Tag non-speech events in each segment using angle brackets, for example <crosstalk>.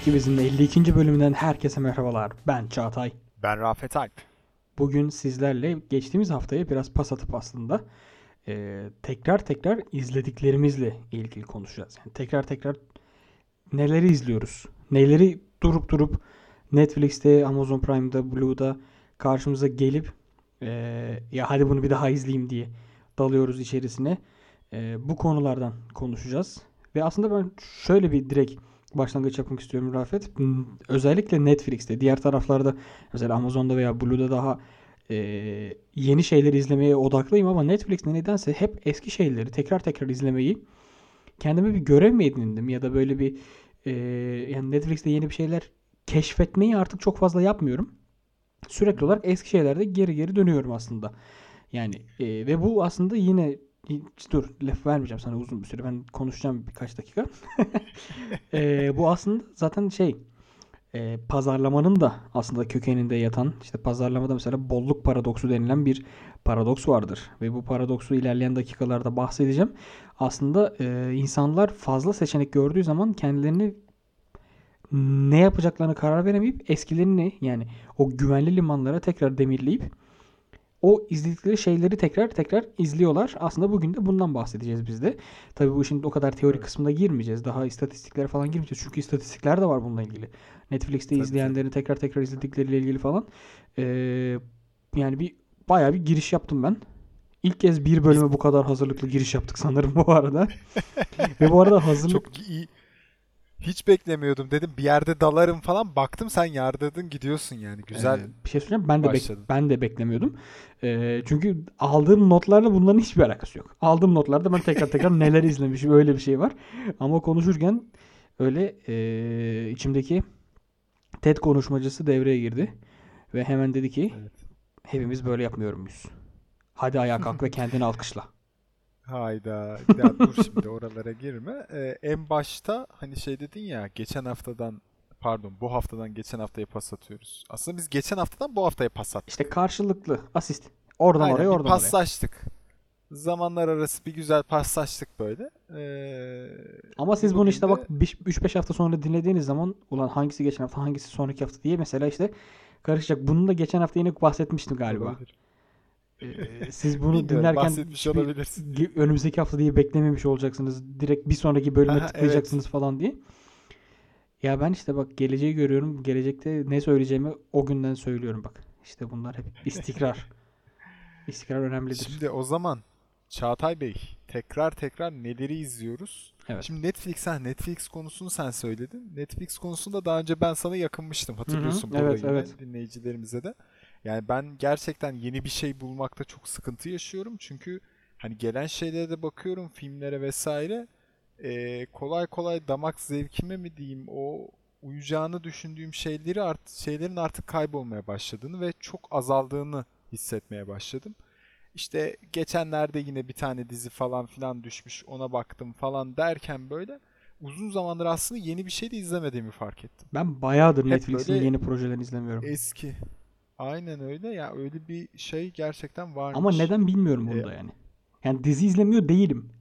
İkimiz ki bizim 52. bölümünden herkese merhabalar. Ben Çağatay. Ben Rafet Alp. Bugün sizlerle geçtiğimiz haftaya biraz pas atıp aslında e, tekrar tekrar izlediklerimizle ilgili konuşacağız. Yani tekrar tekrar neleri izliyoruz? Neleri durup durup Netflix'te, Amazon Prime'da, Blue'da karşımıza gelip e, ya hadi bunu bir daha izleyeyim diye dalıyoruz içerisine. E, bu konulardan konuşacağız. Ve aslında ben şöyle bir direkt başlangıç yapmak istiyorum Rafet. Hmm, Özellikle Netflix'te, diğer taraflarda mesela Amazon'da veya Blue'da daha e, yeni şeyleri izlemeye odaklıyım ama Netflix'te nedense hep eski şeyleri tekrar tekrar izlemeyi kendime bir görev mi edindim ya da böyle bir e, yani Netflix'te yeni bir şeyler keşfetmeyi artık çok fazla yapmıyorum. Sürekli olarak eski şeylerde geri geri dönüyorum aslında. Yani e, ve bu aslında yine dur laf vermeyeceğim sana uzun bir süre. Ben konuşacağım birkaç dakika. <laughs> E, bu aslında zaten şey e, pazarlamanın da aslında kökeninde yatan işte pazarlamada mesela bolluk paradoksu denilen bir paradoks vardır. Ve bu paradoksu ilerleyen dakikalarda bahsedeceğim. Aslında e, insanlar fazla seçenek gördüğü zaman kendilerini ne yapacaklarını karar veremeyip eskilerini yani o güvenli limanlara tekrar demirleyip o izledikleri şeyleri tekrar tekrar izliyorlar. Aslında bugün de bundan bahsedeceğiz biz de. Tabii bu işin o kadar teori Evet. kısmına girmeyeceğiz. Daha istatistiklere falan girmeyeceğiz. Çünkü istatistikler de var bununla ilgili. Netflix'te Tabii, izleyenlerin tekrar tekrar izledikleriyle ilgili falan. Ee, yani bir bayağı bir giriş yaptım ben. İlk kez bir bölüme bu kadar hazırlıklı giriş yaptık sanırım bu arada. Ve bu arada hazırlık Çok iyi. Hiç beklemiyordum dedim bir yerde dalarım falan. Baktım sen yardırdın gidiyorsun yani. Güzel. Ee, bir şey söyleyeceğim. Ben de bek- ben de beklemiyordum. Çünkü aldığım notlarla bunların hiçbir alakası yok. Aldığım notlarda ben tekrar tekrar neler izlemişim öyle bir şey var. Ama konuşurken öyle e, içimdeki TED konuşmacısı devreye girdi ve hemen dedi ki Evet. hepimiz böyle yapmıyor muyuz? Hadi ayağa kalk ve kendini alkışla. Hayda. Ya dur şimdi oralara girme. Ee, en başta hani şey dedin ya geçen haftadan pardon bu haftadan geçen haftaya pas atıyoruz. Aslında biz geçen haftadan bu haftaya pas attık. İşte karşılıklı asist. Oradan Aynen, oraya bir oradan oraya. paslaştık. Zamanlar arası bir güzel paslaştık böyle. Ee, Ama siz bunu işte de- bak 3-5 hafta sonra dinlediğiniz zaman ulan hangisi geçen hafta hangisi sonraki hafta diye mesela işte karışacak. Bunu da geçen hafta yine bahsetmiştim galiba. Olabilir. Ee, siz bunu Bilmiyorum, dinlerken ge- önümüzdeki hafta diye beklememiş olacaksınız. Direkt bir sonraki bölüme Aha, tıklayacaksınız falan diye. Ya ben işte bak geleceği görüyorum. Gelecekte ne söyleyeceğimi o günden söylüyorum bak. İşte bunlar hep <laughs> istikrar. İstikrar önemlidir. Şimdi o zaman Çağatay Bey tekrar tekrar neleri izliyoruz? Evet. Şimdi Netflix ha Netflix konusunu sen söyledin. Netflix konusunda daha önce ben sana yakınmıştım. Hatırlıyorsun burada Evet, yine evet. dinleyicilerimize de. Yani ben gerçekten yeni bir şey bulmakta çok sıkıntı yaşıyorum. Çünkü hani gelen şeylere de bakıyorum filmlere vesaire. Ee, kolay kolay damak zevkime mi diyeyim o uyacağını düşündüğüm şeyleri art şeylerin artık kaybolmaya başladığını ve çok azaldığını hissetmeye başladım. İşte geçenlerde yine bir tane dizi falan filan düşmüş ona baktım falan derken böyle uzun zamandır aslında yeni bir şey de izlemediğimi fark ettim. Ben bayağıdır Netflix'in yeni projelerini izlemiyorum. Eski. Aynen öyle ya öyle bir şey gerçekten varmış. Ama neden bilmiyorum bunu Ee, yani. Yani dizi izlemiyor değilim.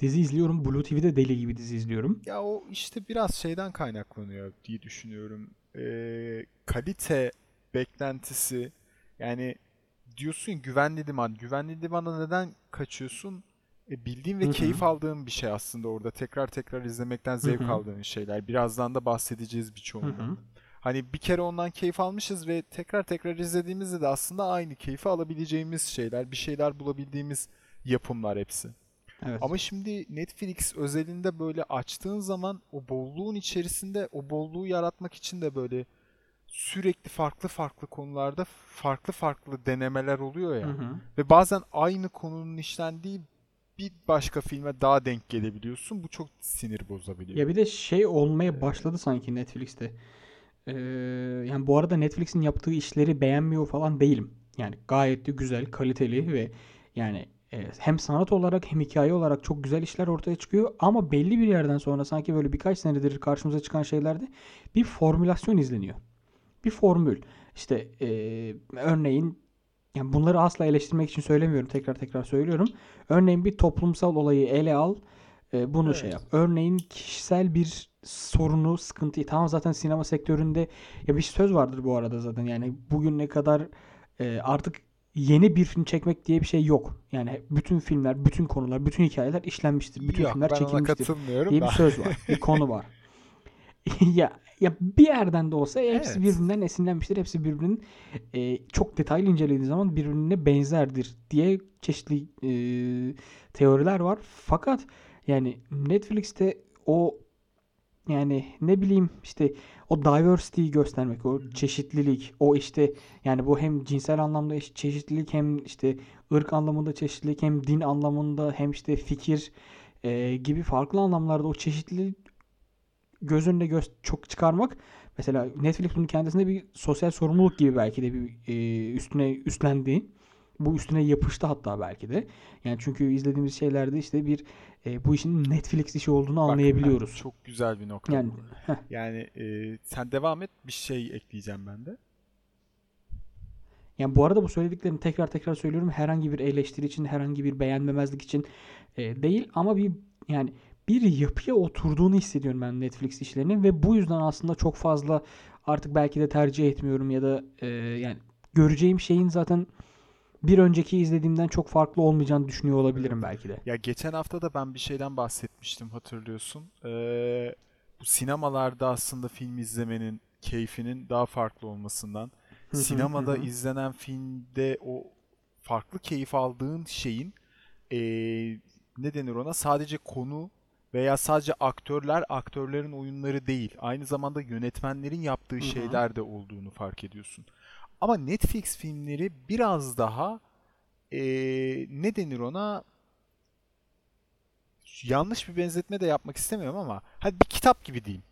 Dizi izliyorum. Blue TV'de deli gibi dizi izliyorum. Ya o işte biraz şeyden kaynaklanıyor diye düşünüyorum. Ee, kalite beklentisi yani diyorsun güvenli liman. Güvenli limana neden kaçıyorsun? E, bildiğin ve Hı hı. keyif aldığın bir şey aslında orada. Tekrar tekrar izlemekten zevk Hı hı. aldığın şeyler. Birazdan da bahsedeceğiz birçoğundan. Hani bir kere ondan keyif almışız ve tekrar tekrar izlediğimizde de aslında aynı keyfi alabileceğimiz şeyler, bir şeyler bulabildiğimiz yapımlar hepsi. Evet. Ama şimdi Netflix özelinde böyle açtığın zaman o bolluğun içerisinde o bolluğu yaratmak için de böyle sürekli farklı farklı konularda farklı farklı denemeler oluyor ya. Hı hı. Ve bazen aynı konunun işlendiği bir başka filme daha denk gelebiliyorsun. Bu çok sinir bozabiliyor. Ya bir de şey olmaya başladı sanki Netflix'te. Ee, yani bu arada Netflix'in yaptığı işleri beğenmiyor falan değilim. Yani gayet de güzel, kaliteli ve yani hem sanat olarak hem hikaye olarak çok güzel işler ortaya çıkıyor. Ama belli bir yerden sonra sanki böyle birkaç senedir karşımıza çıkan şeylerde bir formülasyon izleniyor. Bir formül. İşte e, örneğin yani bunları asla eleştirmek için söylemiyorum. Tekrar tekrar söylüyorum. Örneğin bir toplumsal olayı ele al. e, bunu şey Evet. yap. Örneğin kişisel bir sorunu, sıkıntıyı tamam zaten sinema sektöründe ya bir söz vardır bu arada zaten yani bugün ne kadar e, artık yeni bir film çekmek diye bir şey yok. Yani bütün filmler, bütün konular, bütün hikayeler işlenmiştir. Bütün Yok filmler ben ona çekilmiştir katılmıyorum diye da. bir söz var. Bir konu var. <laughs> ya ya bir yerden de olsa hepsi Evet. birbirinden esinlenmiştir. Hepsi birbirinin e, çok detaylı incelediği zaman birbirine benzerdir diye çeşitli e, teoriler var. Fakat yani Netflix'te o yani ne bileyim işte o diversity'yi göstermek, o çeşitlilik, o işte yani bu hem cinsel anlamda eş- çeşitlilik hem işte ırk anlamında çeşitlilik hem din anlamında hem işte fikir e, gibi farklı anlamlarda o çeşitliliği göz önüne göz çok çıkarmak mesela Netflix bunun kendisinde bir sosyal sorumluluk gibi belki de bir e, üstüne üstlendiği bu üstüne yapıştı hatta belki de. Yani çünkü izlediğimiz şeylerde işte bir e, bu işin Netflix işi olduğunu Bak, anlayabiliyoruz. Çok güzel bir nokta. Yani Yani e, sen devam et bir şey ekleyeceğim ben de. yani bu arada bu söylediklerimi tekrar tekrar söylüyorum. Herhangi bir eleştiri için, herhangi bir beğenmemezlik için e, değil ama bir yani bir yapıya oturduğunu hissediyorum ben Netflix işlerinin ve bu yüzden aslında çok fazla artık belki de tercih etmiyorum ya da e, yani göreceğim şeyin zaten bir önceki izlediğimden çok farklı olmayacağını düşünüyor olabilirim belki de. Ya geçen hafta da ben bir şeyden bahsetmiştim hatırlıyorsun. Ee, bu sinemalarda aslında film izlemenin keyfinin daha farklı olmasından. Sinemada izlenen filmde o farklı keyif aldığın şeyin ee, ne denir ona? Sadece konu veya sadece aktörler, aktörlerin oyunları değil. Aynı zamanda yönetmenlerin yaptığı hı. şeyler de olduğunu fark ediyorsun. Ama Netflix filmleri biraz daha ee, ne denir ona? yanlış bir benzetme de yapmak istemiyorum ama hadi bir kitap gibi diyeyim.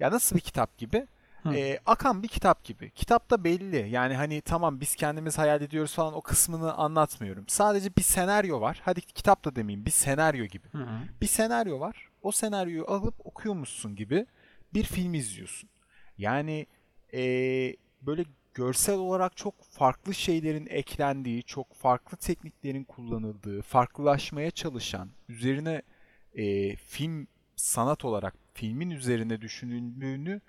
Ya nasıl bir kitap gibi? Hı. Ee, akan bir kitap gibi. Kitapta belli. Yani hani tamam biz kendimiz hayal ediyoruz falan o kısmını anlatmıyorum. Sadece bir senaryo var. Hadi kitap da demeyeyim. Bir senaryo gibi. Hı. Bir senaryo var. O senaryoyu alıp okuyormuşsun gibi bir film izliyorsun. Yani ee, böyle görsel olarak çok farklı şeylerin eklendiği, çok farklı tekniklerin kullanıldığı, farklılaşmaya çalışan, üzerine ee, film sanat olarak filmin üzerine düşünüldüğünü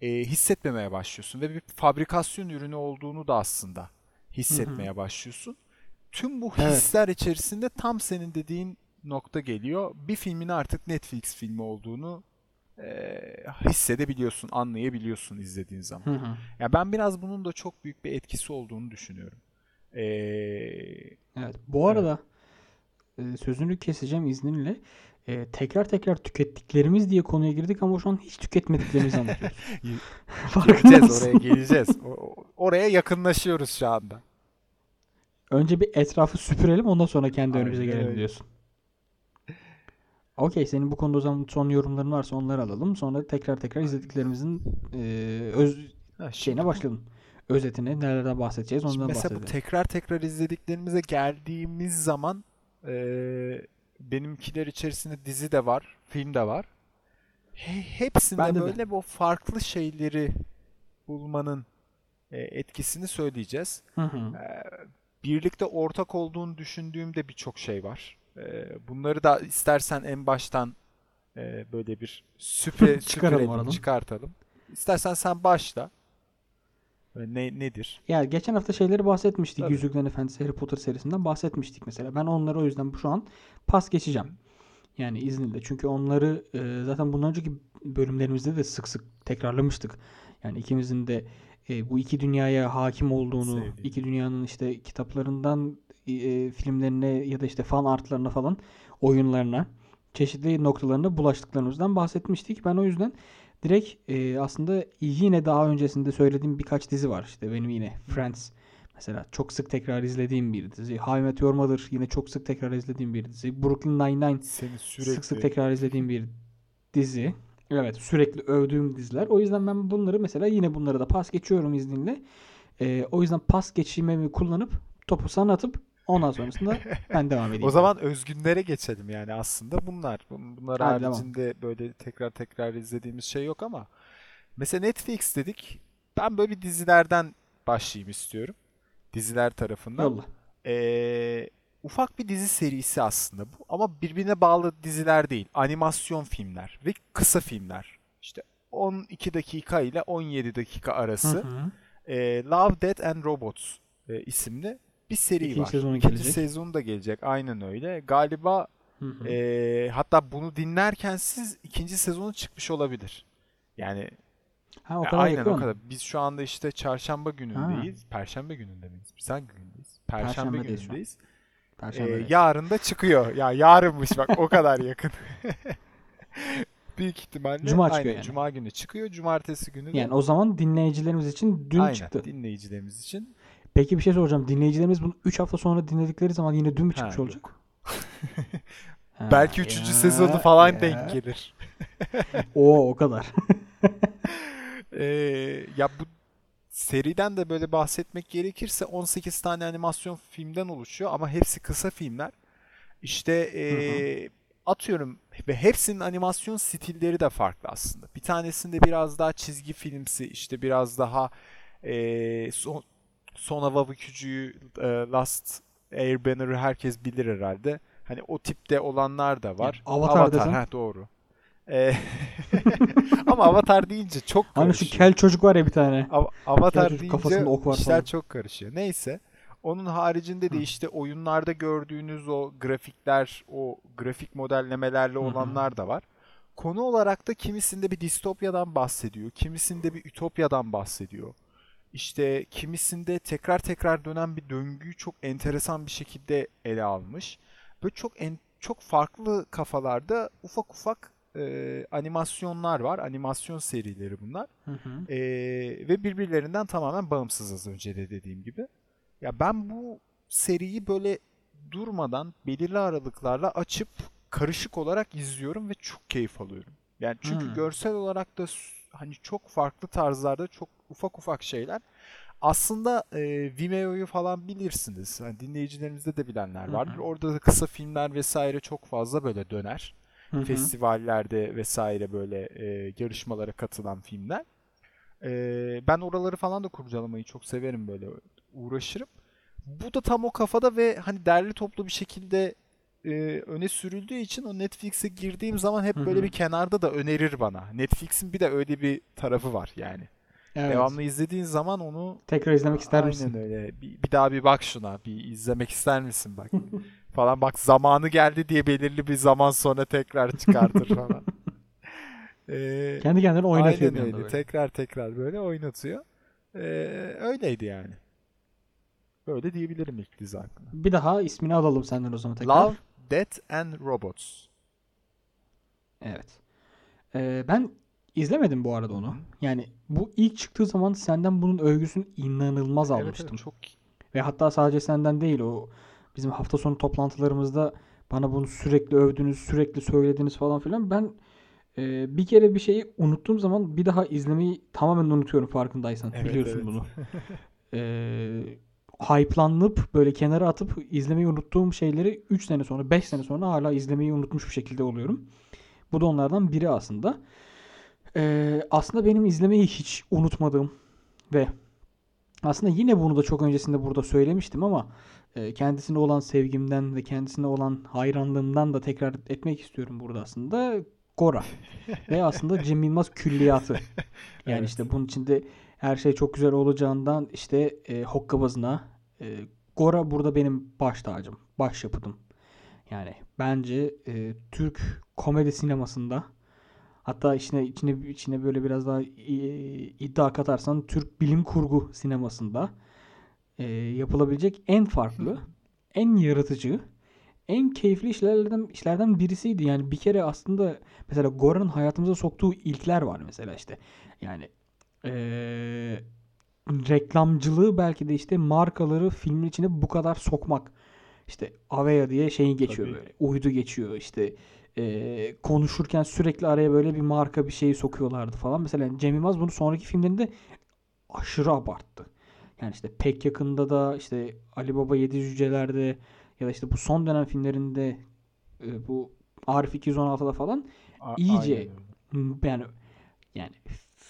ee, hissetmemeye başlıyorsun ve bir fabrikasyon ürünü olduğunu da aslında hissetmeye başlıyorsun. Tüm bu Evet. hisler içerisinde tam senin dediğin nokta geliyor. Bir filmin artık Netflix filmi olduğunu ee, hissedebiliyorsun, anlayabiliyorsun izlediğin zaman. Hı hı. Ya ben biraz bunun da çok büyük bir etkisi olduğunu düşünüyorum. Ee, Evet. Bu Evet. arada e, sözünü keseceğim izninle. E, tekrar tekrar tükettiklerimiz diye konuya girdik ama şu an hiç tüketmediklerimizi anlatıyoruz. <laughs> Geleceğiz <laughs> oraya geleceğiz. Oraya yakınlaşıyoruz şu anda. Önce bir etrafı süpürelim ondan sonra kendi Aynen önümüze gelelim öyle. diyorsun. Okey senin bu konuda o zaman son yorumların varsa onları alalım. Sonra tekrar tekrar izlediklerimizin e, öz Ha, şeyine bu- başlayalım. Özetine nelerden bahsedeceğiz ondan mesela bu bahsedelim. tekrar tekrar izlediklerimize geldiğimiz zaman e, benimkiler içerisinde dizi de var, film de var. He- hepsinde Bende de. böyle bu farklı şeyleri bulmanın e, etkisini söyleyeceğiz. Hı hı. Ee, birlikte ortak olduğunu düşündüğümde birçok şey var. Ee, bunları da istersen en baştan e, böyle bir <laughs> Çıkaralım süpürelim, çıkartalım. İstersen sen başla. Ne nedir? Ya geçen hafta şeyleri bahsetmiştik. Tabii. Yüzüklerin Efendisi Harry Potter serisinden bahsetmiştik mesela. Ben onları o yüzden şu an pas geçeceğim. Yani izninle. Çünkü onları e, zaten bundan önceki bölümlerimizde de sık sık tekrarlamıştık. Yani ikimizin de e, bu iki dünyaya hakim olduğunu, Sevdiğim. iki dünyanın işte kitaplarından e, filmlerine ya da işte fan artlarına falan oyunlarına çeşitli noktalarında bulaştıklarımızdan bahsetmiştik. Ben o yüzden direkt e, aslında yine daha öncesinde söylediğim birkaç dizi var. İşte benim yine Friends mesela çok sık tekrar izlediğim bir dizi. How I Met Your Mother yine çok sık tekrar izlediğim bir dizi. Brooklyn Nine-Nine Seni sık sık sürekli tekrar izlediğim bir dizi. Evet sürekli övdüğüm diziler. O yüzden ben bunları mesela yine bunları da pas geçiyorum izninle. Ee, o yüzden pas geçirmemi kullanıp topu sana atıp ondan sonrasında <laughs> ben devam edeyim. o zaman özgünlere geçelim yani aslında bunlar. Bun- Bunlar Hadi devam. haricinde böyle tekrar tekrar izlediğimiz şey yok ama mesela Netflix dedik. Ben böyle dizilerden başlayayım istiyorum. Diziler tarafından. Yolla. Ee, ufak bir dizi serisi aslında bu. Ama birbirine bağlı diziler değil. Animasyon filmler ve kısa filmler. İşte 12 dakika ile 17 dakika Hı arası. hı. e, Love, Death and Robots e, isimli bir seri İkinci var. sezonu İkinci gelecek. sezonu da gelecek. Aynen öyle. Galiba Hı hı. e, hatta bunu dinlerken siz ikinci sezonu çıkmış olabilir. Yani Ha o e, kadar aynen yakın. o kadar. Biz şu anda işte çarşamba günündeyiz. Perşembe gününde miyiz? Biz hangi gündeyiz? Perşembe an. günündeyiz. Perşembe. Ee, yarın da çıkıyor. Ya yarınmış bak o kadar yakın. <laughs> Büyük ihtimalle Cuma aynen, çıkıyor yani. Cuma günü çıkıyor. Cumartesi günü de Yani o zaman dinleyicilerimiz için dün aynen, çıktı. dinleyicilerimiz için. Peki bir şey soracağım. Dinleyicilerimiz bunu 3 hafta sonra dinledikleri zaman yine dün mü çıkmış Ha, olacak? <laughs> Ha, Belki 3. ya, sezonu falan ya. denk gelir. <laughs> Oo o kadar. <laughs> Ee, ya bu seriden de böyle bahsetmek gerekirse 18 tane animasyon filmden oluşuyor ama hepsi kısa filmler. İşte ee, atıyorum ve hepsinin animasyon stilleri de farklı aslında. Bir tanesinde biraz daha çizgi filmsi, işte biraz daha ee, son, Son Hava Bükücü'yü, ee, Last Airbender'ı herkes bilir herhalde. Hani o tipte olanlar da var. Ya, Avatar desem? ha, doğru. Ee, <laughs> ama Avatar deyince çok Hani şu karışıyor. kel çocuk var ya bir tane. Av- Avatar çocuk deyince kafasında ok var işler falan. çok karışıyor. Neyse. Onun haricinde de işte oyunlarda gördüğünüz o grafikler, o grafik modellemelerle olanlar da var. Konu olarak da kimisinde bir distopyadan bahsediyor, kimisinde bir ütopyadan bahsediyor. İşte kimisinde tekrar tekrar dönen bir döngüyü çok enteresan bir şekilde ele almış. Böyle çok en, çok farklı kafalarda ufak ufak e, animasyonlar var. Animasyon serileri bunlar. Hı hı. Ee, ve birbirlerinden tamamen bağımsız az önce de dediğim gibi. Ya ben bu seriyi böyle durmadan belirli aralıklarla açıp karışık olarak izliyorum ve çok keyif alıyorum. Yani çünkü Hmm. görsel olarak da hani çok farklı tarzlarda çok ufak ufak şeyler. Aslında e, Vimeo'yu falan bilirsiniz. Hani dinleyicilerimizde de bilenler vardır. hı. Orada da kısa filmler vesaire çok fazla böyle döner Hı hı. festivallerde vesaire böyle e, yarışmalara katılan filmler. E, ben oraları falan da kurcalamayı çok severim böyle uğraşırım. Bu da tam o kafada ve hani derli toplu bir şekilde e, öne sürüldüğü için o Netflix'e girdiğim zaman hep böyle bir kenarda da önerir bana. Netflix'in bir de öyle bir tarafı var yani. Evet. Devamlı izlediğin zaman onu Tekrar izlemek ister Aynen misin? öyle. Bir, bir daha bir bak şuna. Bir izlemek ister misin bak. <laughs> falan bak zamanı geldi diye belirli bir zaman sonra tekrar çıkartır <laughs> falan. Ee, Kendi kendine oynatıyor aynen öyle. böyle. Tekrar tekrar böyle oynatıyor. Ee, öyleydi yani. Böyle diyebilirim ilk dizi hakkında. Bir daha ismini alalım senden o zaman tekrar. Love, Death and Robots. Evet. Ee, ben izlemedim bu arada onu. Yani bu ilk çıktığı zaman senden bunun övgüsünü inanılmaz Evet, almıştım. evet, çok Ve hatta sadece senden değil o bizim hafta sonu toplantılarımızda bana bunu sürekli övdünüz, sürekli söylediniz falan filan. Ben e, bir kere bir şeyi unuttuğum zaman bir daha izlemeyi tamamen unutuyorum farkındaysan. Evet, Biliyorsun evet. bunu. <laughs> E, hype'lanıp böyle kenara atıp izlemeyi unuttuğum şeyleri 3 sene sonra, 5 sene sonra hala izlemeyi unutmuş bir şekilde oluyorum. Bu da onlardan biri aslında. E, aslında benim izlemeyi hiç unutmadığım ve aslında yine bunu da çok öncesinde burada söylemiştim ama e, kendisine olan sevgimden ve kendisine olan hayranlığımdan da tekrar etmek istiyorum burada aslında. Gora. <laughs> ve aslında Cem Yılmaz külliyatı. Yani Evet. işte bunun içinde her şey çok güzel olacağından işte e, hokkabazına e, Gora burada benim baş tacım, baş yapıtım. Yani bence e, Türk komedi sinemasında hatta içine içine içine böyle biraz daha e, iddia katarsan Türk bilim kurgu sinemasında e, yapılabilecek en farklı, en yaratıcı, en keyifli işlerden işlerden birisiydi. Yani bir kere aslında mesela Gora'nın hayatımıza soktuğu ilkler var mesela işte. Yani eee, reklamcılığı belki de işte markaları filmin içine bu kadar sokmak. İşte Avea diye şeyin geçiyor Tabii. böyle. Uydu geçiyor işte. eee, konuşurken sürekli araya böyle bir marka bir şeyi sokuyorlardı falan. Mesela Cem Yılmaz bunu sonraki filmlerinde aşırı abarttı. Yani işte pek yakında da işte Ali Baba Yedi Cüceler'de ya da işte bu son dönem filmlerinde e, bu Arif 216'da falan A- İyice aynen yani yani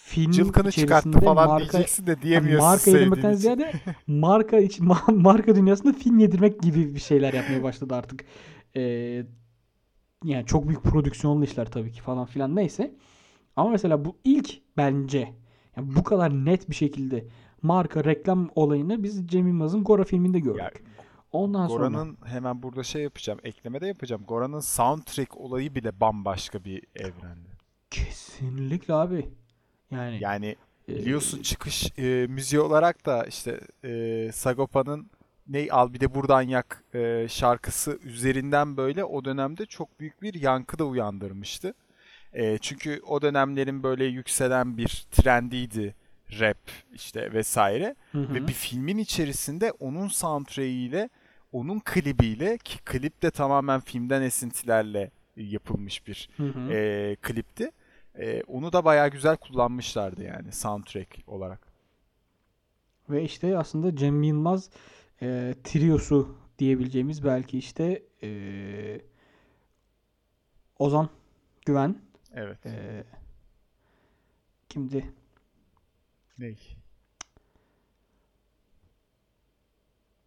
film Cılkını çıkarttı falan marka diyeceksin de yani diyemiyorsun marka yedirmekten ziyade marka iç, <laughs> ma- marka dünyasında film yedirmek gibi bir şeyler yapmaya başladı artık. Ee, yani çok büyük prodüksiyonlu işler tabii ki falan filan neyse. Ama mesela bu ilk bence yani bu kadar net bir şekilde marka reklam olayını biz Cem Yılmaz'ın Gora filminde gördük. Ya, Ondan sonra Gora'nın hemen burada şey yapacağım. Ekleme de yapacağım. Gora'nın soundtrack olayı bile bambaşka bir evrende. kesinlikle abi. Yani Yani e, biliyorsun çıkış e, müziği olarak da işte e, Sagopa'nın ne al bir de buradan yak e, şarkısı üzerinden böyle o dönemde çok büyük bir yankı da uyandırmıştı. E, çünkü o dönemlerin böyle yükselen bir trendiydi rap işte vesaire. hı hı. Ve bir filmin içerisinde onun soundtrack'iyle, onun klibiyle ki klip de tamamen filmden esintilerle yapılmış bir Hı hı. e, klipti. E, onu da bayağı güzel kullanmışlardı yani soundtrack olarak. Ve işte aslında Cem Yılmaz e, triosu diyebileceğimiz belki işte e, Ozan Güven Evet. e, kimdi? Ney?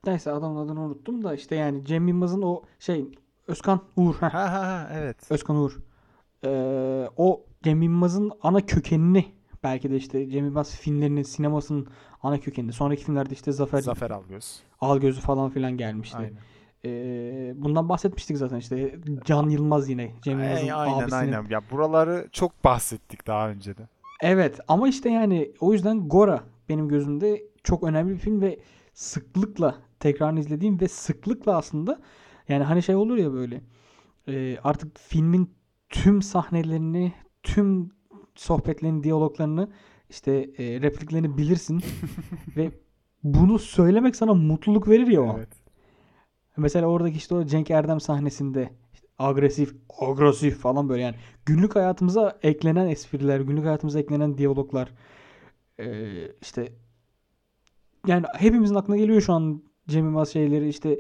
Neyse adamın adını unuttum da işte yani Cem Yılmaz'ın o şey Özkan Uğur. Ha ha ha evet. Özkan Uğur. E, o Cem Yılmaz'ın ana kökenini belki de işte Cem Yılmaz filmlerinin sinemasının ana kökenini. Sonraki filmlerde işte Zafer, Zafer Algöz. Algözü falan filan gelmişti. Aynen. Ee, bundan bahsetmiştik zaten işte Can Yılmaz yine Cem Yılmaz'ın Ay- aynen abisinin. aynen. Ya buraları çok bahsettik daha önce de. Evet ama işte yani o yüzden Gora benim gözümde çok önemli bir film ve sıklıkla tekrar izlediğim ve sıklıkla aslında yani hani şey olur ya böyle e, artık filmin tüm sahnelerini, tüm sohbetlerini, diyaloglarını işte e, repliklerini bilirsin <laughs> ve bunu söylemek sana mutluluk verir ya o. Evet. Mesela oradaki işte o Cenk Erdem sahnesinde işte agresif, agresif falan böyle yani günlük hayatımıza eklenen espriler, günlük hayatımıza eklenen diyaloglar eee, işte yani hepimizin aklına geliyor şu an Cem Yılmaz şeyleri işte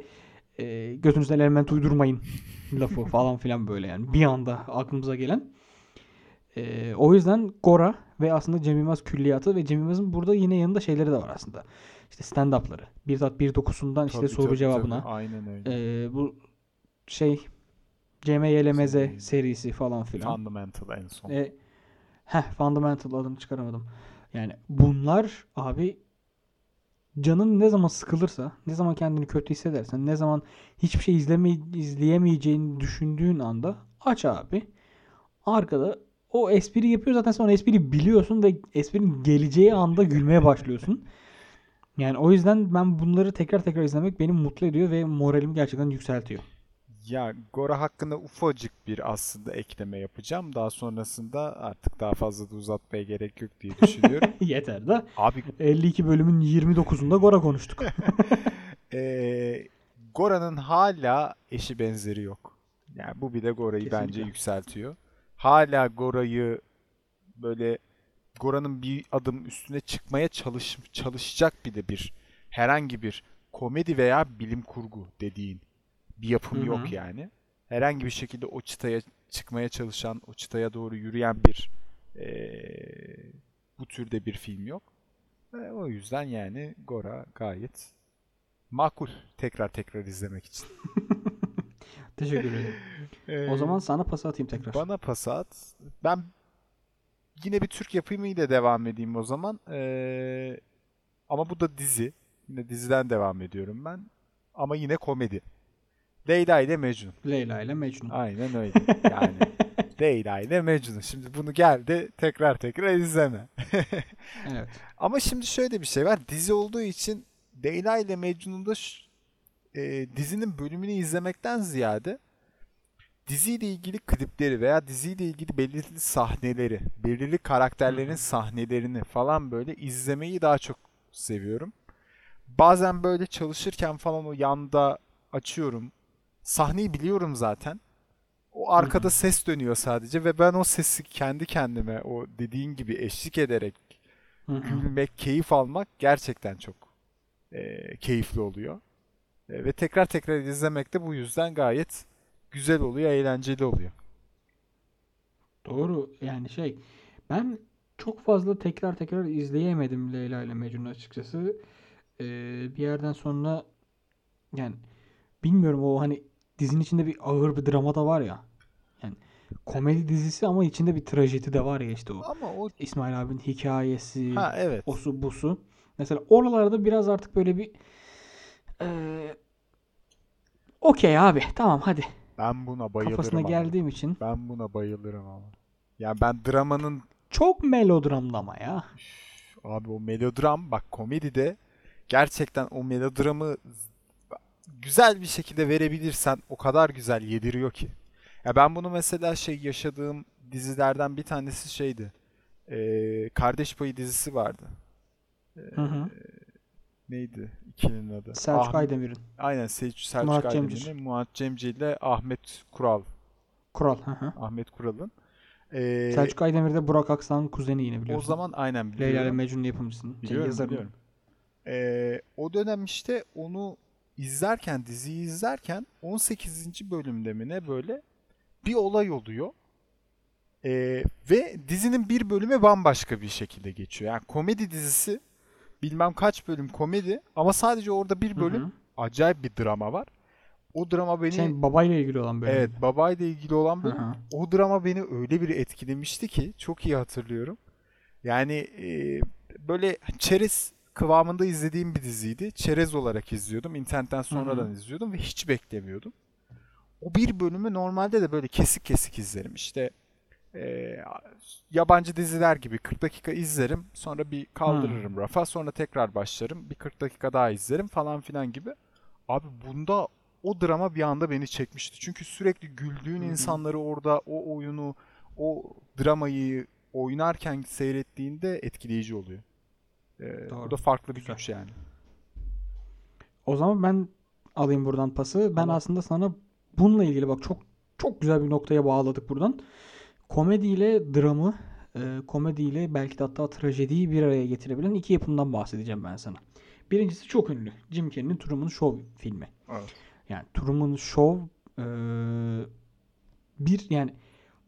eee götünüzden element uydurmayın <laughs> lafı falan filan böyle yani bir anda aklımıza gelen. Eee, o yüzden Gora ve aslında Cem Yılmaz külliyatı ve Cem Yılmaz'ın burada yine yanında şeyleri de var aslında. İşte stand-up'ları. Bir tat bir dokusundan işte Tabii, soru tabii, cevabına. tabii. Aynen öyle. Ee, bu şey Seri. serisi falan filan. Fundamental en son. E, heh, Fundamental adını çıkaramadım. Yani bunlar abi canın ne zaman sıkılırsa, ne zaman kendini kötü hissedersen, ne zaman hiçbir şey izleme, izleyemeyeceğini düşündüğün anda aç abi. Arkada o espri yapıyor zaten sen o espriyi biliyorsun ve esprinin geleceği anda gülmeye başlıyorsun. Yani o yüzden ben bunları tekrar tekrar izlemek beni mutlu ediyor ve moralimi gerçekten yükseltiyor. Ya Gora hakkında ufacık bir aslında ekleme yapacağım. Daha sonrasında artık daha fazla da uzatmaya gerek yok diye düşünüyorum. <laughs> Yeter de Abi 52 bölümün 29'unda Gora konuştuk. <laughs> eee Gora'nın hala eşi benzeri yok. Yani bu bile Gora'yı bence yükseltiyor. Hala Gora'yı böyle Gora'nın bir adım üstüne çıkmaya çalış çalışacak bir de bir herhangi bir komedi veya bilim kurgu dediğin bir yapım Hı hı. yok yani. Herhangi bir şekilde o çıtaya çıkmaya çalışan, o çıtaya doğru yürüyen bir eee, bu türde bir film yok. Ve o yüzden yani Gora gayet makul tekrar tekrar izlemek için. <laughs> Teşekkür ederim. <laughs> O Ee, zaman sana pas atayım tekrar. bana pas at. Ben yine bir Türk yapımıyla devam edeyim o zaman. Ee, ama bu da dizi. Yine diziden devam ediyorum ben. Ama yine komedi. Leyla ile Mecnun. Leyla ile Mecnun. Aynen öyle. Yani <laughs> Leyla ile Mecnun. Şimdi bunu geldi tekrar tekrar izleme. Evet. <laughs> Ama şimdi şöyle bir şey var. Dizi olduğu için Leyla ile Mecnun'da e, dizinin bölümünü izlemekten ziyade diziyle ilgili klipleri veya diziyle ilgili belirli sahneleri, belirli karakterlerin sahnelerini falan böyle izlemeyi daha çok seviyorum. Bazen böyle çalışırken falan o yanda açıyorum. Sahneyi biliyorum zaten. O arkada hı. ses dönüyor sadece ve ben o sesi kendi kendime o dediğin gibi eşlik ederek Hı hı. gülmek, keyif almak gerçekten çok e, keyifli oluyor. E, ve tekrar tekrar izlemek de bu yüzden gayet güzel oluyor, eğlenceli oluyor. Doğru. Yani şey ben çok fazla tekrar tekrar izleyemedim Leyla ile Mecnun'u açıkçası. Ee, bir yerden sonra yani bilmiyorum o hani dizinin içinde bir ağır bir drama da var ya. Yani komedi dizisi ama içinde bir trajedi de var ya işte o. Ama o İsmail abinin hikayesi, ha evet. osu busu. Mesela oralarda biraz artık böyle bir eee okey abi tamam hadi Ben buna bayılırım kafasına ama. geldiğim için. Ben buna bayılırım ama. Ya ben dramanın Çok melodramlı ama ya. abi o melodram bak komedide gerçekten o melodramı güzel bir şekilde verebilirsen o kadar güzel yediriyor ki. Ya ben bunu mesela şey yaşadığım dizilerden bir tanesi şeydi. Ee, Kardeş Payı dizisi vardı. Hı hı. Neydi ikilinin adı? Selçuk Ahmet- Aydemir'in. Aynen Selçuk, Selçuk Murat Aydemir'in. Murat Cemcir ile Ahmet Kural. Kural. Hı hı. Ahmet Kural'ın. Ee, Selçuk Aydemir de Burak Aksan'ın kuzeni yine o biliyorsun. zaman aynen Leyla ile biliyorum. Mecnun yapımcısının. Şey, Biliyorum, yazarının. biliyorum. Ee, o dönem işte onu izlerken, diziyi izlerken 18. bölümde mi ne böyle bir olay oluyor. Ee, ve dizinin bir bölümü bambaşka bir şekilde geçiyor. Yani komedi dizisi bilmem kaç bölüm komedi ama sadece orada bir bölüm hı. acayip bir drama var. O drama beni Şey babayla ilgili olan bölüm. evet babayla ilgili olan bölüm hı. o drama beni öyle bir etkilemişti ki çok iyi hatırlıyorum. Yani e, böyle çerez kıvamında izlediğim bir diziydi. Çerez olarak izliyordum. İnternetten sonradan izliyordum ve hiç beklemiyordum. O bir bölümü normalde de böyle kesik kesik izlerim. İşte e, yabancı diziler gibi 40 dakika izlerim. Sonra bir kaldırırım rafa. Sonra tekrar başlarım. Bir 40 dakika daha izlerim falan filan gibi. Abi bunda o drama bir anda beni çekmişti. Çünkü sürekli güldüğün hı. insanları orada o oyunu, o dramayı oynarken seyrettiğinde etkileyici oluyor. Ee, Doğru. bu da farklı bir Güzel. güç yani. O zaman ben alayım buradan pası. Ben Tamam. aslında sana bununla ilgili bak çok çok güzel bir noktaya bağladık buradan. Komediyle dramı, e, komediyle belki de hatta trajediyi bir araya getirebilen iki yapımdan bahsedeceğim ben sana. Birincisi çok ünlü. Jim Carrey'nin Truman Show filmi. Evet. Yani Truman Show e, bir yani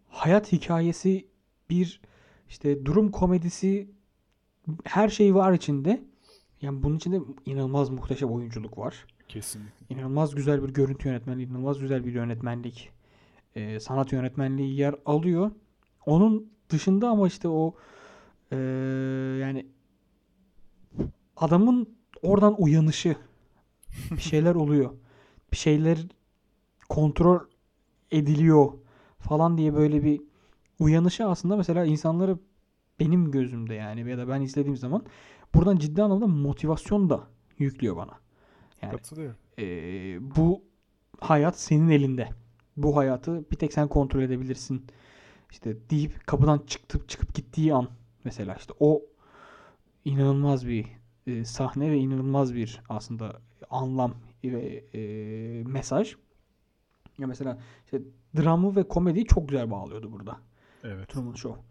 hayat hikayesi, bir işte durum komedisi her şey var içinde. Yani bunun içinde inanılmaz muhteşem oyunculuk var. Kesinlikle. İnanılmaz güzel bir görüntü yönetmenliği, inanılmaz güzel bir yönetmenlik, e, sanat yönetmenliği yer alıyor. Onun dışında ama işte o e, yani adamın oradan uyanışı bir şeyler <laughs> oluyor. Bir şeyler kontrol ediliyor falan diye böyle bir uyanışı aslında mesela insanları benim gözümde yani ya da ben izlediğim zaman buradan ciddi anlamda motivasyon da yüklüyor bana. Yani Katılıyorum. ee, bu hayat senin elinde. Bu hayatı bir tek sen kontrol edebilirsin. İşte deyip kapıdan çıkıp çıkıp gittiği an mesela işte o inanılmaz bir e, sahne ve inanılmaz bir aslında anlam ve e, mesaj. Ya mesela işte dramı ve komediyi çok güzel bağlıyordu burada. Evet. Truman Show.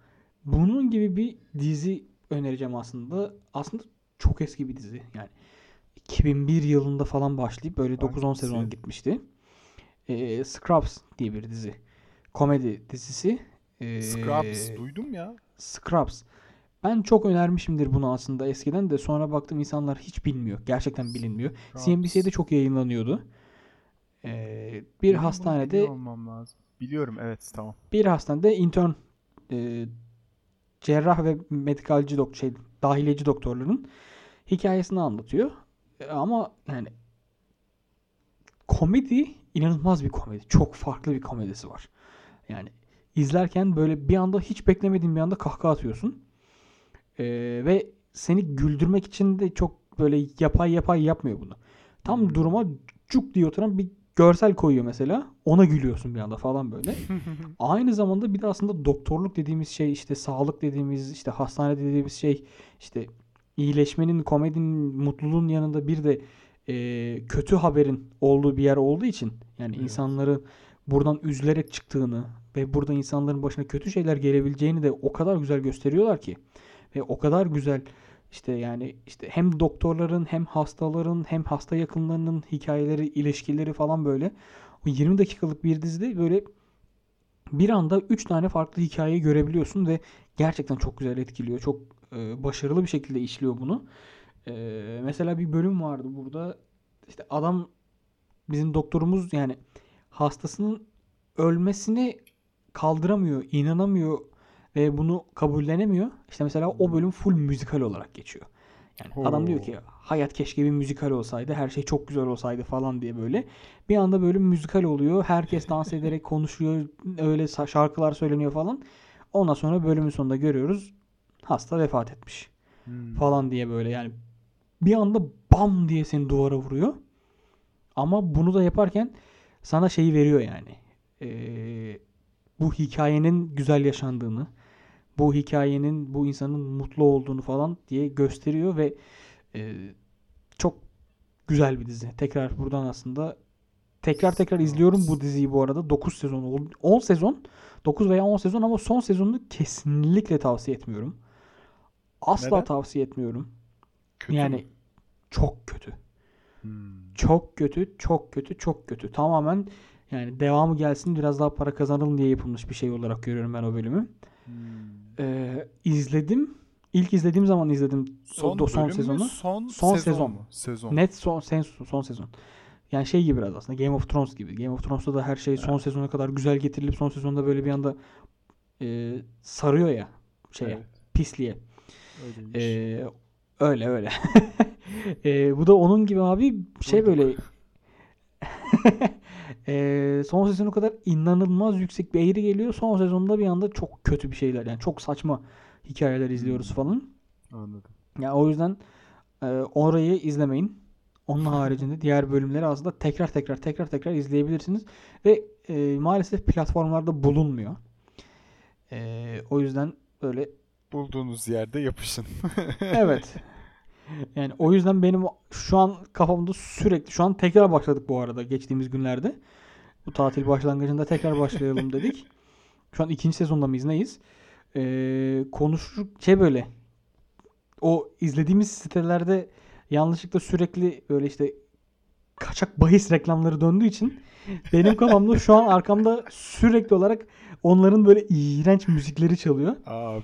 Bunun gibi bir dizi önereceğim aslında. Aslında çok eski bir dizi. Yani 2001 yılında falan başlayıp böyle 9-10 Hangisi? sezon gitmişti. Ee, Scrubs diye bir dizi. Komedi dizisi. Ee, Scrubs duydum ya. Scrubs. Ben çok önermişimdir bunu aslında eskiden de sonra baktım insanlar hiç bilmiyor. Gerçekten bilinmiyor. Scrubs. CNBC'de çok yayınlanıyordu. Ee, bir Benim hastanede olmam lazım. Biliyorum evet tamam. bir hastanede intern e, cerrah ve medikalci doktor şey dahiliyeci doktorların hikayesini anlatıyor. E, ama yani komedi inanılmaz bir komedi. Çok farklı bir komedisi var. Yani izlerken böyle bir anda hiç beklemediğin bir anda kahkaha atıyorsun. E, ve seni güldürmek için de çok böyle yapay yapay yapmıyor bunu. Tam Hmm. duruma cuk diye oturan bir görsel koyuyor mesela. Ona gülüyorsun bir anda falan böyle. <laughs> Aynı zamanda bir de aslında doktorluk dediğimiz şey işte sağlık dediğimiz işte hastane dediğimiz şey işte iyileşmenin, komedinin, mutluluğun yanında bir de e, kötü haberin olduğu bir yer olduğu için yani Evet. insanları buradan üzülerek çıktığını ve burada insanların başına kötü şeyler gelebileceğini de o kadar güzel gösteriyorlar ki ve o kadar güzel işte yani işte hem doktorların hem hastaların hem hasta yakınlarının hikayeleri, ilişkileri falan böyle o 20 dakikalık bir dizide böyle bir anda 3 tane farklı hikayeyi görebiliyorsun ve gerçekten çok güzel etkiliyor. Çok e, başarılı bir şekilde işliyor bunu. E, mesela bir bölüm vardı burada. İşte adam bizim doktorumuz yani hastasının ölmesini kaldıramıyor, inanamıyor ve bunu kabullenemiyor. İşte mesela o bölüm full müzikal olarak geçiyor. Yani adam diyor ki hayat keşke bir müzikal olsaydı, her şey çok güzel olsaydı falan diye böyle. Bir anda bölüm müzikal oluyor. Herkes dans <laughs> ederek konuşuyor. Öyle şarkılar söyleniyor falan. Ondan sonra bölümün sonunda görüyoruz. Hasta vefat etmiş Hmm. falan diye böyle yani bir anda bam diye seni duvara vuruyor. Ama bunu da yaparken sana şeyi veriyor yani. Ee, bu hikayenin güzel yaşandığını, bu hikayenin bu insanın mutlu olduğunu falan diye gösteriyor ve e, çok güzel bir dizi. Tekrar buradan aslında tekrar tekrar izliyorum bu diziyi bu arada. 9 sezon oldu. 10 sezon. 9 veya 10 sezon ama son sezonunu kesinlikle tavsiye etmiyorum. Asla Neden? tavsiye etmiyorum. Kötü mü? yani çok kötü. Hmm. Çok kötü, çok kötü, çok kötü. Tamamen yani devamı gelsin biraz daha para kazanalım diye yapılmış bir şey olarak görüyorum ben o bölümü. Hmm. Ee, izledim. İlk izlediğim zaman izledim Son, o son mü, sezonu. Son, Son sezon, sezon. mu? Sezon. Net son sen, son sezon. Yani şey gibi biraz aslında Game of Thrones gibi. Game of Thrones'ta da her şey son sezona kadar güzel getirilip son sezonda böyle bir anda e, sarıyor ya şeye, Evet, pisliğe. öyleymiş. Ee, öyle öyle. <laughs> Ee, bu da onun gibi abi şey böyle <laughs> Ee, son sezonu kadar inanılmaz yüksek bir eğri geliyor. Son sezonda bir anda çok kötü bir şeyler yani çok saçma hikayeler izliyoruz Hmm. falan. Anladım. Yani o yüzden e, orayı izlemeyin. Onun <laughs> haricinde diğer bölümleri aslında tekrar tekrar tekrar tekrar izleyebilirsiniz ve e, maalesef platformlarda bulunmuyor. E, o yüzden böyle Bulduğunuz yerde yapışın. <laughs> Evet. Yani o yüzden benim şu an kafamda sürekli şu an tekrar başladık bu arada geçtiğimiz günlerde. Bu tatil başlangıcında tekrar başlayalım dedik. Şu an ikinci sezonda mıyız neyiz? Ee, konuşur şey böyle o izlediğimiz sitelerde yanlışlıkla sürekli böyle işte kaçak bahis reklamları döndüğü için benim kafamda şu an arkamda sürekli olarak onların böyle iğrenç müzikleri çalıyor. Abi.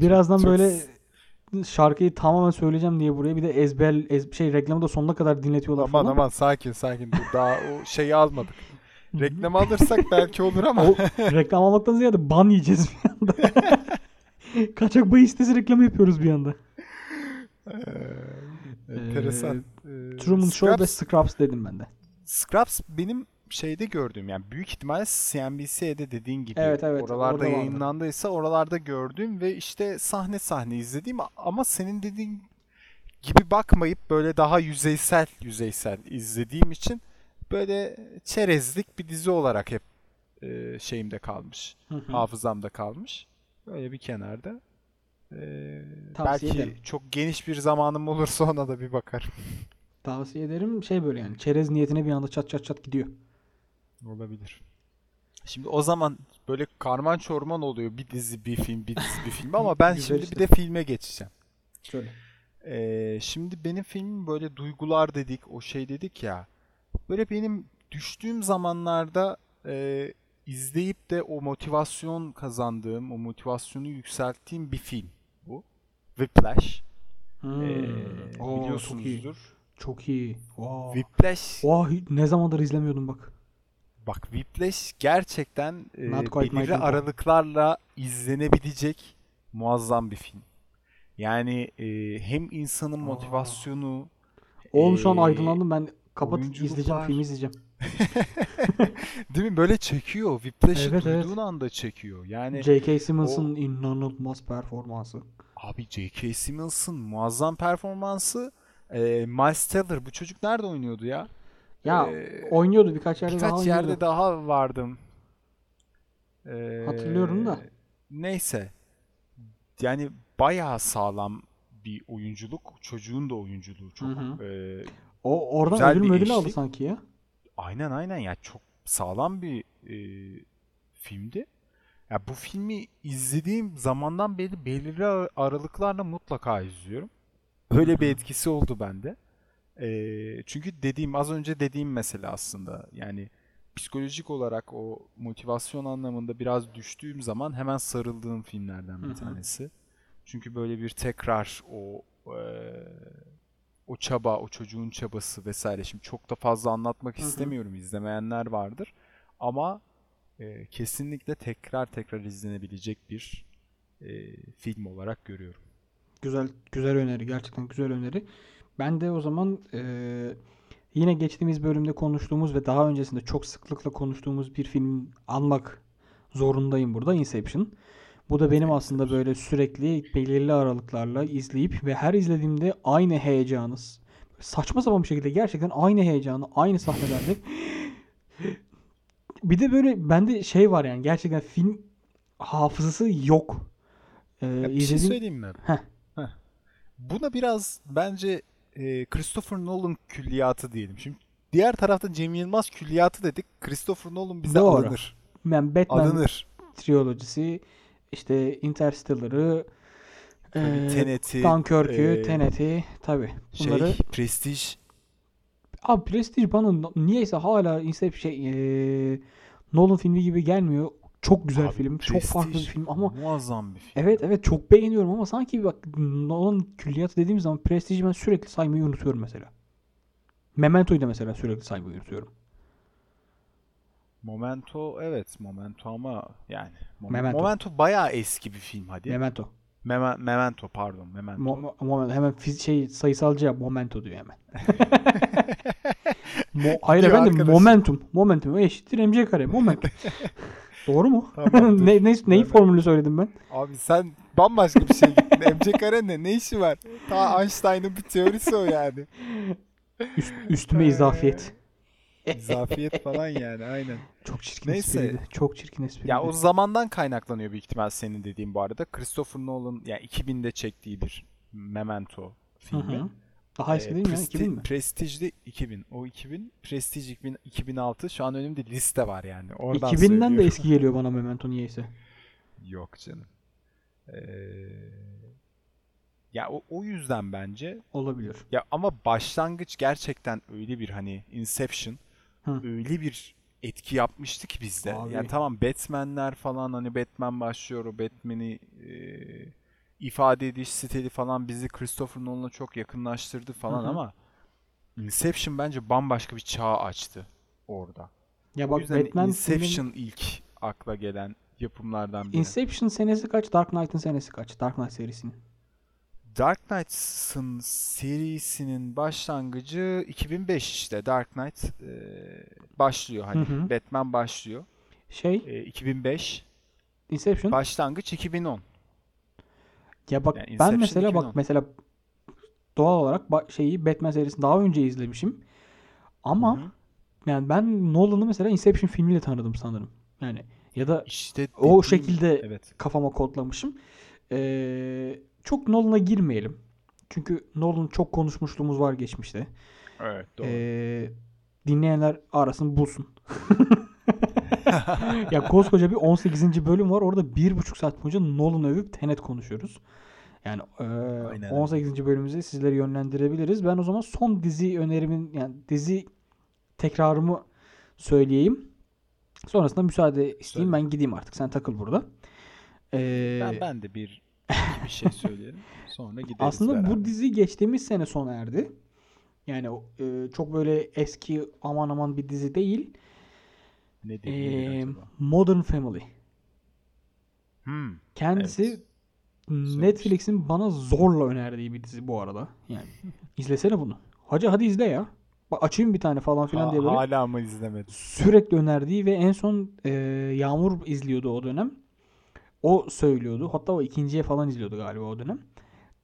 Birazdan çok- böyle şarkıyı tamamen söyleyeceğim diye buraya bir de ezber ez, şey reklamı da sonuna kadar dinletiyorlar Aman falan. aman sakin sakin dur daha o şeyi almadık. Reklam alırsak belki olur ama. O reklam almaktan ziyade ban yiyeceğiz bir anda. <laughs> Kaçak bahis sitesi reklamı yapıyoruz bir anda. Ee, enteresan. Ee, Truman Show ve Scraps dedim ben de. Scraps benim şeyde gördüğüm yani büyük ihtimalle CNBC'de dediğin gibi Evet, evet, oralarda orada vardı. yayınlandıysa oralarda gördüğüm ve işte sahne sahne izlediğim ama senin dediğin gibi bakmayıp böyle daha yüzeysel yüzeysel izlediğim için böyle çerezlik bir dizi olarak hep e, şeyimde kalmış. Hı hı. Hafızamda kalmış. Böyle bir kenarda. Tavsiye belki ederim. çok geniş bir zamanım olursa ona da bir bakarım. Tavsiye ederim. Şey böyle yani çerez niyetine bir anda çat çat çat gidiyor. Olabilir. Şimdi o zaman böyle karman çorman oluyor bir dizi bir film bir dizi bir film ama <laughs> ben şimdi işte. bir de filme geçeceğim. Söyle. Ee, şimdi benim filmim böyle duygular dedik o şey dedik ya böyle benim düştüğüm zamanlarda e, izleyip de o motivasyon kazandığım o motivasyonu yükselttiğim bir film bu. Whiplash. Hmm. Ee, Oo, çok iyi. biliyorsunuzdur. Çok iyi. Wow. Whiplash Vah, ne zamandır izlemiyordum bak. Bak Whiplash gerçekten e, belirli aralıklarla izlenebilecek muazzam bir film. Yani e, hem insanın motivasyonu Oğlum şu an e, aydınlandım ben kapatıp oyunculuklar- izleyeceğim film izleyeceğim. <laughs> değil mi? Böyle çekiyor. Whiplash'ı Evet, evet. duyduğun anda çekiyor. Yani J.K. Simmons'ın inanılmaz performansı. abi J.K. Simmons'ın muazzam performansı e, Miles Teller bu çocuk nerede oynuyordu ya? Ya Ee, oynuyordu birkaç yerde daha Birkaç oynuyordu. yerde daha vardım. Ee, Hatırlıyorum da. Neyse. Yani bayağı sağlam bir oyunculuk. Çocuğun da oyunculuğu çok. Hı hı. e, O oradan Güzel ödül ödül aldı sanki ya. aynen aynen ya çok sağlam bir e, filmdi. Ya bu filmi izlediğim zamandan beri belirli ar- aralıklarla mutlaka izliyorum. Öyle bir etkisi oldu bende. E, çünkü dediğim az önce dediğim mesele aslında. Yani psikolojik olarak o motivasyon anlamında biraz düştüğüm zaman hemen sarıldığım filmlerden bir tanesi. Çünkü böyle bir tekrar o eee, o çaba, o çocuğun çabası vesaire. Şimdi çok da fazla anlatmak istemiyorum. izlemeyenler vardır. Ama eee, kesinlikle tekrar tekrar izlenebilecek bir eee, film olarak görüyorum. Güzel güzel öneri. Gerçekten güzel öneri. Ben de o zaman eee, yine geçtiğimiz bölümde konuştuğumuz ve daha öncesinde çok sıklıkla konuştuğumuz bir film almak zorundayım burada. Inception. Bu da benim aslında böyle sürekli belirli aralıklarla izleyip ve her izlediğimde aynı heyecanı saçma sapan bir şekilde gerçekten aynı heyecanı aynı sahnelerde <laughs> bir de böyle bende şey var yani gerçekten film hafızası yok. Ee, Ya bir şey izlediğim- söyleyeyim mi? Heh. Heh. Buna biraz bence e, Christopher Nolan külliyatı diyelim. Şimdi diğer tarafta Cem Yılmaz külliyatı dedik. Christopher Nolan bize Doğru. alınır. Yani Batman Alınır. trilojisi, işte Interstellar'ı, eee, Tenet'i, Dunkirk'ü, eee, Tenet'i tabii. Şey, Bunları Prestige. abi Prestige bana niyeyse hala Inception şey eee, Nolan filmi gibi gelmiyor. Çok güzel Abi, film, çok farklı bir film ama muazzam bir film. evet evet çok beğeniyorum ama sanki bak Nolan külliyatı dediğim zaman Prestige'i ben sürekli saymayı unutuyorum mesela. Memento'yu da mesela sürekli saymayı unutuyorum. Memento evet Memento ama yani Mom- Memento. Memento bayağı eski bir film hadi. Memento. Meme- Memento pardon Memento. Mo- mo- moment, hemen fiz- şey sayısalcı ya momento diyor hemen. <laughs> Mo- Hayır efendim arkadaş. momentum. Momentum eşittir mc kare. Momentum. <laughs> Doğru mu? Tamamdır. <laughs> ne, ne, neyi formülü söyledim ben? Abi sen bambaşka bir şey gittin. MC Kare ne? Ne işi var? Ta Einstein'ın bir teorisi o yani. Üst, üstüme izafiyet. Zafiyet falan yani aynen. Çok çirkin Neyse. espriydi. Çok çirkin espriydi. Ya o zamandan kaynaklanıyor büyük ihtimal senin dediğin bu arada. Christopher Nolan yani 2000'de çektiği bir Memento Hı filmi. hı. Daha eski Ee, değil mi? Presti- 2000 mi? Prestige'de 2000. O 2000. Prestige 2000, 2006. Şu an önümde liste var yani. Oradan 2000'den de söylüyorum. eski geliyor bana Memento niyeyse. <laughs> Yok canım. Ee, ya o, o yüzden bence Olabilir. Ya ama başlangıç gerçekten öyle bir hani Inception Hı. öyle bir etki yapmıştı ki bizde. Abi. Yani tamam Batman'ler falan hani Batman başlıyor o Batman'i e, ifade ediş stili falan bizi Christopher Nolan'a çok yakınlaştırdı falan Hı hı. ama Inception bence bambaşka bir çağ açtı orada. Ya o bak Batman Inception ilk akla gelen yapımlardan biri. Inception senesi kaç? Dark Knight'ın senesi kaç? Dark Knight serisinin. Dark Knight'sın serisinin başlangıcı 2005 işte. Dark Knight e, başlıyor hani. Hı hı. Batman başlıyor. Şey, E, 2005. Inception. Başlangıç 2010. Ya bak Yani ben mesela 2010. bak mesela doğal olarak şeyi Batman serisini daha önce izlemişim. Ama Hı hı. yani ben Nolan'ı mesela Inception filmiyle tanıdım sanırım. Yani ya da İşte o dediğim- şekilde evet. kafama kodlamışım. Ee, çok Nolan'a girmeyelim. Çünkü Nolan çok konuşmuşluğumuz var geçmişte. Evet doğru. Ee, dinleyenler arasın bulsun. <laughs> ya koskoca bir 18. bölüm var. Orada bir buçuk saat boyunca Nolan övüp Tenet konuşuyoruz. Yani e, Aynen öyle. 18. bölümümüzü sizleri yönlendirebiliriz. Ben o zaman son dizi önerimin yani dizi tekrarımı söyleyeyim. Sonrasında müsaade isteyeyim. Ben gideyim artık. Sen takıl burada. Ee, ben, ben de bir bir şey söyleyelim. Sonra gideriz aslında beraber. bu dizi geçtiğimiz sene sona erdi. Yani e, çok böyle eski aman aman bir dizi değil. Ne Ee? Modern Family. Hmm. Kendisi Evet. Netflix'in bana zorla önerdiği bir dizi bu arada. Yani <laughs> izlesene bunu. Hacı hadi izle ya. Bak açayım bir tane falan filan Ha- diye böyle hala mı izlemedim? sürekli önerdiği ve en son e, Yağmur izliyordu o dönem. O söylüyordu. Hatta o ikinciye falan izliyordu galiba o dönem.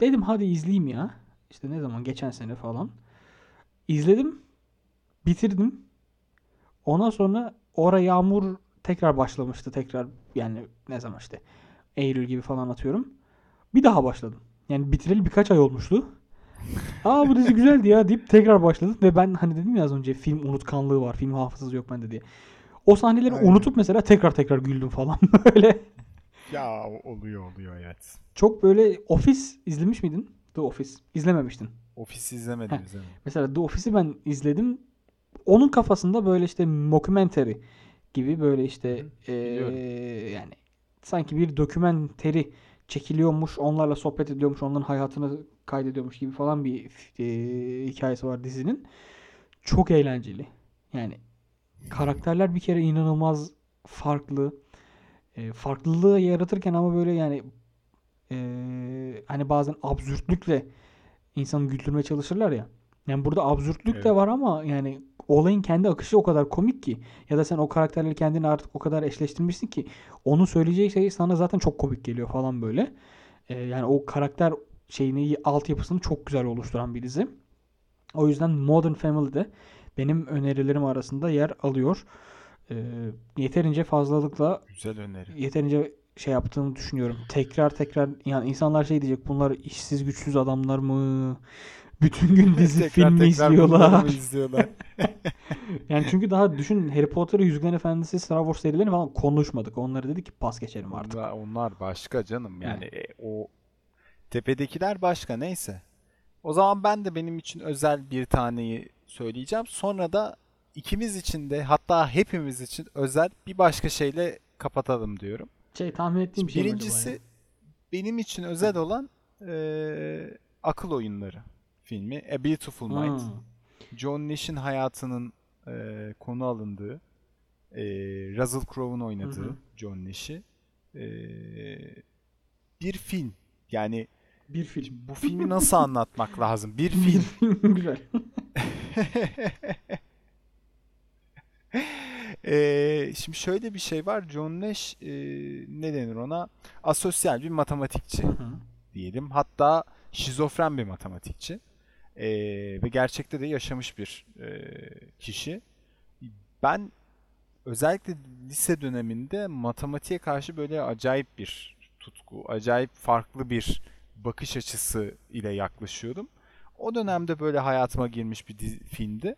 Dedim hadi izleyeyim ya. İşte ne zaman? Geçen sene falan. İzledim. Bitirdim. Ondan sonra ora Yağmur tekrar başlamıştı. Tekrar yani ne zaman işte Eylül gibi falan atıyorum. Bir daha başladım. Yani bitireli birkaç ay olmuştu. Aa bu dizi güzeldi ya deyip tekrar başladım ve ben hani dedim ya az önce film unutkanlığı var. Film hafızası yok bende diye. O sahneleri Aynen. unutup mesela tekrar tekrar güldüm falan <laughs> böyle. Ya oluyor oluyor evet. Çok böyle Office izlemiş miydin? The Office. İzlememiştin. Ofis izlemedim Heh. izlemedim. Mesela The Office'i ben izledim. Onun kafasında böyle işte mockumentary gibi böyle işte Hı, biliyorum. yani sanki bir dokümenteri çekiliyormuş, onlarla sohbet ediyormuş, onların hayatını kaydediyormuş gibi falan bir eee, hikayesi var dizinin. Çok eğlenceli. Yani karakterler bir kere inanılmaz farklı. E, farklılığı yaratırken ama böyle yani e, hani bazen absürtlükle insanı güldürmeye çalışırlar ya. Yani burada absürtlük de Evet. var ama yani olayın kendi akışı o kadar komik ki ya da sen o karakterleri kendini artık o kadar eşleştirmişsin ki onun söyleyeceği şey sana zaten çok komik geliyor falan böyle. E, yani o karakter şeyini altyapısını çok güzel oluşturan bir dizi. O yüzden Modern Family'de benim önerilerim arasında yer alıyor. E, yeterince fazlalıkla Güzel öneri. yeterince şey yaptığını düşünüyorum. Tekrar tekrar yani insanlar şey diyecek bunlar işsiz güçsüz adamlar mı? Bütün gün <laughs> dizi Tekrar film mi tekrar izliyorlar? izliyorlar? <laughs> Yani çünkü daha düşün Harry Potter, Yüzüklerin Efendisi, Star Wars serilerini falan konuşmadık. Onları dedik ki pas geçelim artık. Onlar, onlar başka canım. Yani e, o tepedekiler başka neyse. O zaman ben de benim için özel bir taneyi söyleyeceğim. Sonra da ikimiz için de hatta hepimiz için özel bir başka şeyle kapatalım diyorum. Şey tahmin ettiğim bir şey Birincisi benim için özel olan e, Akıl Oyunları filmi A Beautiful Mind. Hmm. John Nash'in hayatının e, konu alındığı, e, Russell Crowe'un oynadığı Hı hı. John Nash'i e, bir film. Yani Bir film. bu filmi nasıl anlatmak <laughs> lazım? Bir film. <laughs> güzel. <laughs> E, şimdi şöyle bir şey var. John Nash e, ne denir ona? Asosyal bir matematikçi. Hı hı. diyelim. Hatta şizofren bir matematikçi. Ee, ve gerçekte de yaşamış bir e, kişi. Ben özellikle lise döneminde matematiğe karşı böyle acayip bir tutku, acayip farklı bir bakış açısı ile yaklaşıyordum. O dönemde böyle hayatıma girmiş bir dizi, filmdi.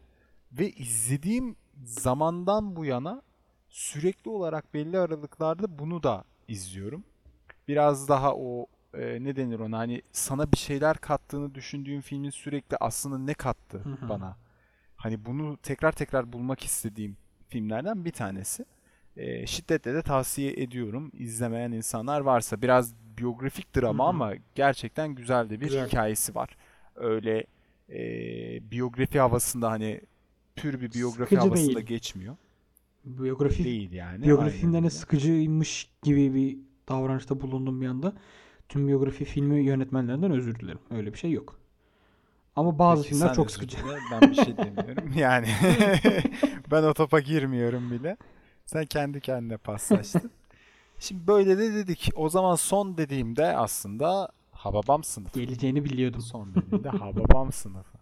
Ve izlediğim zamandan bu yana sürekli olarak belli aralıklarda bunu da izliyorum. Biraz daha o e, ne denir ona hani sana bir şeyler kattığını düşündüğüm filmin sürekli aslında ne kattı Hı hı. bana. Hani bunu tekrar tekrar bulmak istediğim filmlerden bir tanesi. E, şiddetle de tavsiye ediyorum izlemeyen insanlar varsa. Biraz biyografik drama Hı hı. ama gerçekten güzel de bir Güzel. hikayesi var. Öyle e, biyografi havasında hani pür bir biyografi Sıkıcı havasında değil. geçmiyor. Biyografi Değil yani. biyografi filmlerine öyle. sıkıcıymış gibi bir davranışta bulundum bir anda. Tüm biyografi filmi yönetmenlerinden özür dilerim. Öyle bir şey yok. Ama bazı Peki filmler çok sıkıcı. Ben bir şey demiyorum. <laughs> Yani <laughs> ben o topa girmiyorum bile. Sen kendi kendine paslaştın. <laughs> Şimdi böyle de dedik. O zaman son dediğimde aslında Hababam sınıfı. Geleceğini biliyordum. Son dediğimde Hababam sınıfı.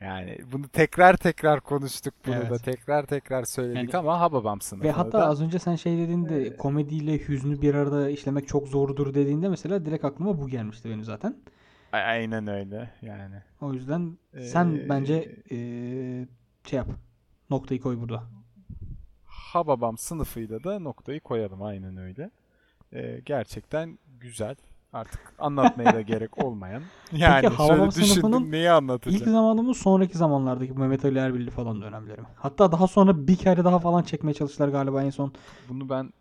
Yani bunu tekrar tekrar konuştuk bunu da Evet. tekrar tekrar söyledik Yani- ama Hababam sınıfı. Ve hatta da- az önce sen şey dediğinde Ee, komediyle hüznü bir arada işlemek çok zordur dediğinde mesela direkt aklıma bu gelmişti benim zaten. Aynen öyle yani. O yüzden sen Ee, bence eee, şey yap. Noktayı koy burada. Hababam sınıfıyla da noktayı koyalım aynen öyle. Ee, gerçekten güzel. Artık anlatmaya da gerek olmayan. <laughs> Yani şöyle Hababam düşündüm sınıfının neyi İlk anlatacağım. zamanı mı sonraki zamanlardaki bu Mehmet Ali Erbil'li falan dönemleri mi? Hatta daha sonra bir kere daha falan çekmeye çalıştılar galiba en son. Bunu ben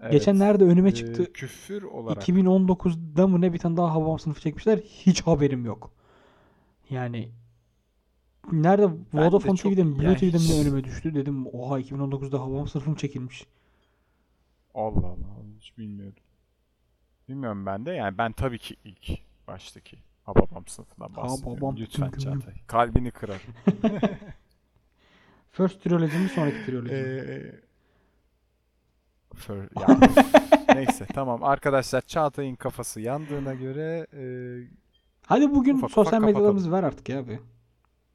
evet, Geçenlerde önüme e, çıktı. küfür olarak 2019'da mı ne bir tane daha Hababam sınıfı çekmişler. Hiç haberim yok. Yani nerede Ben Vodafone TV'de mi Blue TV'de mi önüme düştü. Dedim oha 2019'da Hababam sınıfı mı çekilmiş? Allah Allah hiç bilmiyordum. Bilmiyorum ben de yani ben tabii ki ilk baştaki Hababam sınıfından bahsediyorum. Hababam Lütfen tüm. Çağatay. Kalbini kırarım. <laughs> First Trilogy mi sonraki trilogy mi? Ee, Fır- ya, <laughs> neyse tamam arkadaşlar Çağatay'ın kafası yandığına göre e, Hadi bugün ufak ufak sosyal kapatalım. medyalarımızı ver artık ya abi.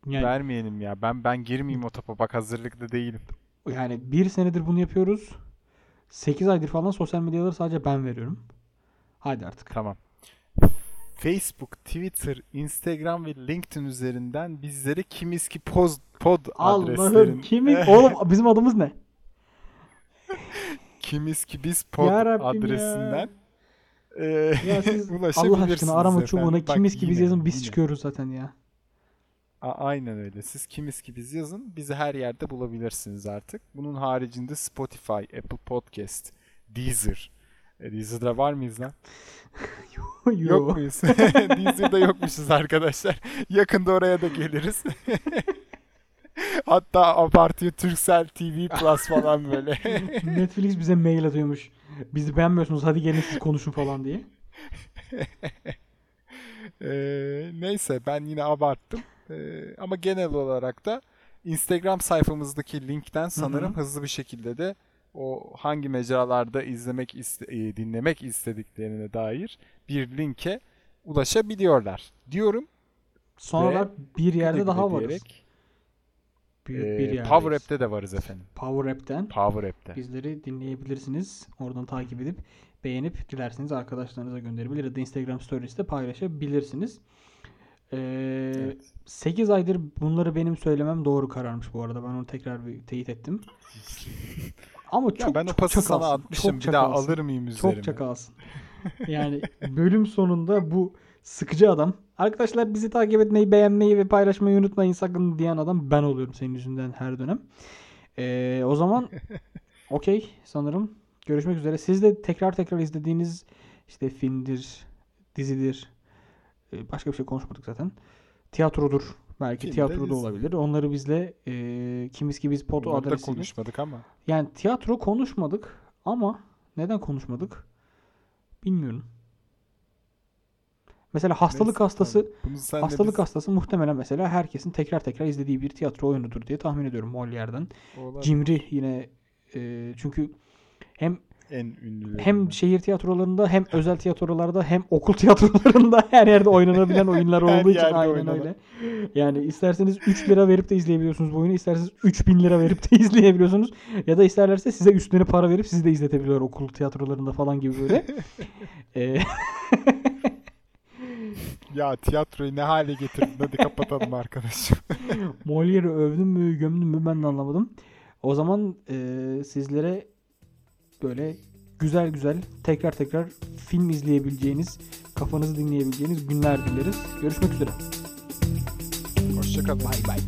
Yani, vermeyelim ya. Ben ben girmeyeyim o topa bak hazırlıklı değilim. yani bir senedir bunu yapıyoruz. 8 aydır falan sosyal medyaları sadece ben veriyorum. Hadi artık. Tamam. Facebook, Twitter, Instagram ve LinkedIn üzerinden bizlere kimiski poz, pod Allah'ım adreslerin kimin? <laughs> Oğlum bizim adımız ne? kimiski biz pod Ya Rabbim adresinden e, Ya. Ya siz <laughs> Allah aşkına arama çubuğuna Bak kimiz ki biz yazın biz yine. çıkıyoruz zaten ya. A- aynen öyle. Siz kimiz ki biz yazın. Bizi her yerde bulabilirsiniz artık. Bunun haricinde Spotify, Apple Podcast, Deezer. Deezer'da var mıyız lan? <laughs> Yok Yo. muyuz? <laughs> <laughs> Deezer'da yokmuşuz arkadaşlar. Yakında oraya da geliriz. Hatta abartıyor Turkcell TV Plus falan böyle. Netflix bize mail atıyormuş. Bizi beğenmiyorsunuz hadi gelin siz konuşun falan diye. Ee, neyse ben yine abarttım. Ee, ama genel olarak da Instagram sayfamızdaki linkten sanırım hızlı bir şekilde de o hangi mecralarda izlemek iste- e, dinlemek istediklerine dair bir linke ulaşabiliyorlar diyorum. Sonra bir yerde daha varız. diyerek, Büyük e, bir yerdeyiz. Power App'te de varız efendim. Power App'ten Power App'te. bizleri dinleyebilirsiniz. Oradan takip edip beğenip dilerseniz arkadaşlarınıza gönderebilir ya da Instagram Stories'te paylaşabilirsiniz. Ee, Evet. 8 aydır bunları benim söylemem doğru kararmış bu arada. Ben onu tekrar bir teyit ettim. <laughs> Ama çok Ya ben o çok pası sana çakalsın. atmışım. Çok Bir daha alır mıyım üzerime? Çok çakalsın. <laughs> Yani bölüm sonunda bu sıkıcı adam. Arkadaşlar bizi takip etmeyi, beğenmeyi ve paylaşmayı unutmayın sakın diyen adam ben oluyorum senin yüzünden her dönem. Ee, o zaman <laughs> okey sanırım. Görüşmek üzere. Siz de tekrar tekrar izlediğiniz işte filmdir, dizidir. e, Başka bir şey konuşmadık zaten. Tiyatrodur. Belki Film tiyatro da olabilir. Onları bizle e, kimiz ki biz pod Bunları adresiyle konuşmadık ama. yani tiyatro konuşmadık ama neden konuşmadık? Bilmiyorum. Mesela hastalık Neyse, hastası, tamam. Hastalık biz- hastası muhtemelen mesela herkesin tekrar tekrar izlediği bir tiyatro oyunudur diye tahmin ediyorum Molière'den. Cimri yine e, çünkü hem en ünlüleri. hem şehir tiyatrolarında hem özel tiyatrolarda hem okul tiyatrolarında <laughs> her yerde oynanabilen oyunlar <laughs> olduğu için aynen oynanan. öyle. Yani isterseniz 3 lira verip de izleyebiliyorsunuz bu oyunu. isterseniz 3000 lira verip de <laughs> izleyebiliyorsunuz. Ya da isterlerse size üstüne para verip sizi de izletebiliyorlar okul tiyatrolarında falan gibi böyle. Ee, Ya tiyatroyu ne hale getirdin? Hadi kapatalım arkadaşım. Molière'i övdüm mü gömdüm mü ben de anlamadım. O zaman e, sizlere böyle güzel güzel tekrar tekrar film izleyebileceğiniz, kafanızı dinleyebileceğiniz günler dileriz. Görüşmek üzere. Hoşçakalın. Bay bay.